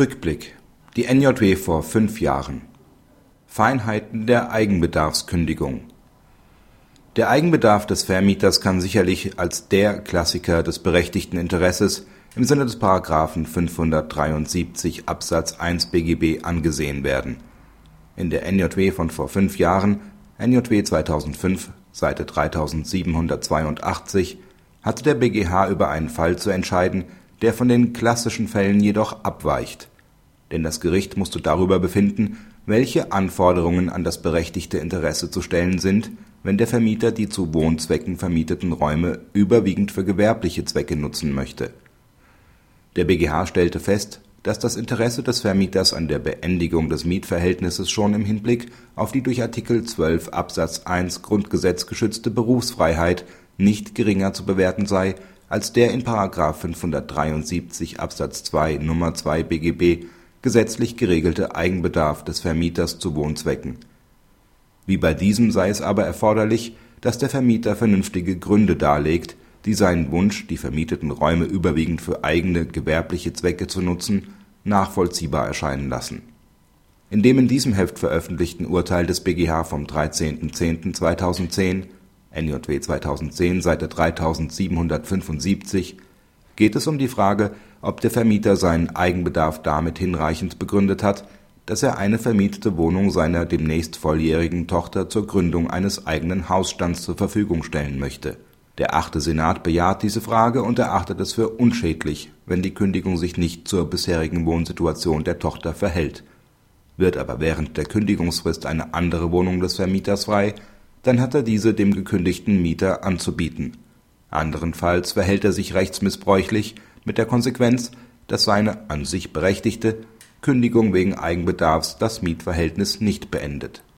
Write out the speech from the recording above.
Rückblick. Die NJW vor fünf Jahren. Feinheiten der Eigenbedarfskündigung. Der Eigenbedarf des Vermieters kann sicherlich als der Klassiker des berechtigten Interesses im Sinne des § 573 Absatz 1 BGB angesehen werden. In der NJW von vor fünf Jahren (NJW 2005, Seite 3782) hatte der BGH über einen Fall zu entscheiden, der von den klassischen Fällen jedoch abweicht. Denn das Gericht musste darüber befinden, welche Anforderungen an das berechtigte Interesse zu stellen sind, wenn der Vermieter die zu Wohnzwecken vermieteten Räume überwiegend für gewerbliche Zwecke nutzen möchte. Der BGH stellte fest, dass das Interesse des Vermieters an der Beendigung des Mietverhältnisses schon im Hinblick auf die durch Artikel 12 Absatz 1 Grundgesetz geschützte Berufsfreiheit nicht geringer zu bewerten sei als der in § 573 Absatz 2 Nr. 2 BGB gesetzlich geregelte Eigenbedarf des Vermieters zu Wohnzwecken. Wie bei diesem sei es aber erforderlich, dass der Vermieter vernünftige Gründe darlegt, die seinen Wunsch, die vermieteten Räume überwiegend für eigene gewerbliche Zwecke zu nutzen, nachvollziehbar erscheinen lassen. In dem in diesem Heft veröffentlichten Urteil des BGH vom 13.10.2010 NJW 2010, Seite 3775 geht es um die Frage, ob der Vermieter seinen Eigenbedarf damit hinreichend begründet hat, dass er eine vermietete Wohnung seiner demnächst volljährigen Tochter zur Gründung eines eigenen Hausstands zur Verfügung stellen möchte. Der achte Senat bejaht diese Frage und erachtet es für unschädlich, wenn die Kündigung sich nicht zur bisherigen Wohnsituation der Tochter verhält. Wird aber während der Kündigungsfrist eine andere Wohnung des Vermieters frei dann hat er diese dem gekündigten Mieter anzubieten. Anderenfalls verhält er sich rechtsmissbräuchlich mit der Konsequenz, dass seine an sich berechtigte Kündigung wegen Eigenbedarfs das Mietverhältnis nicht beendet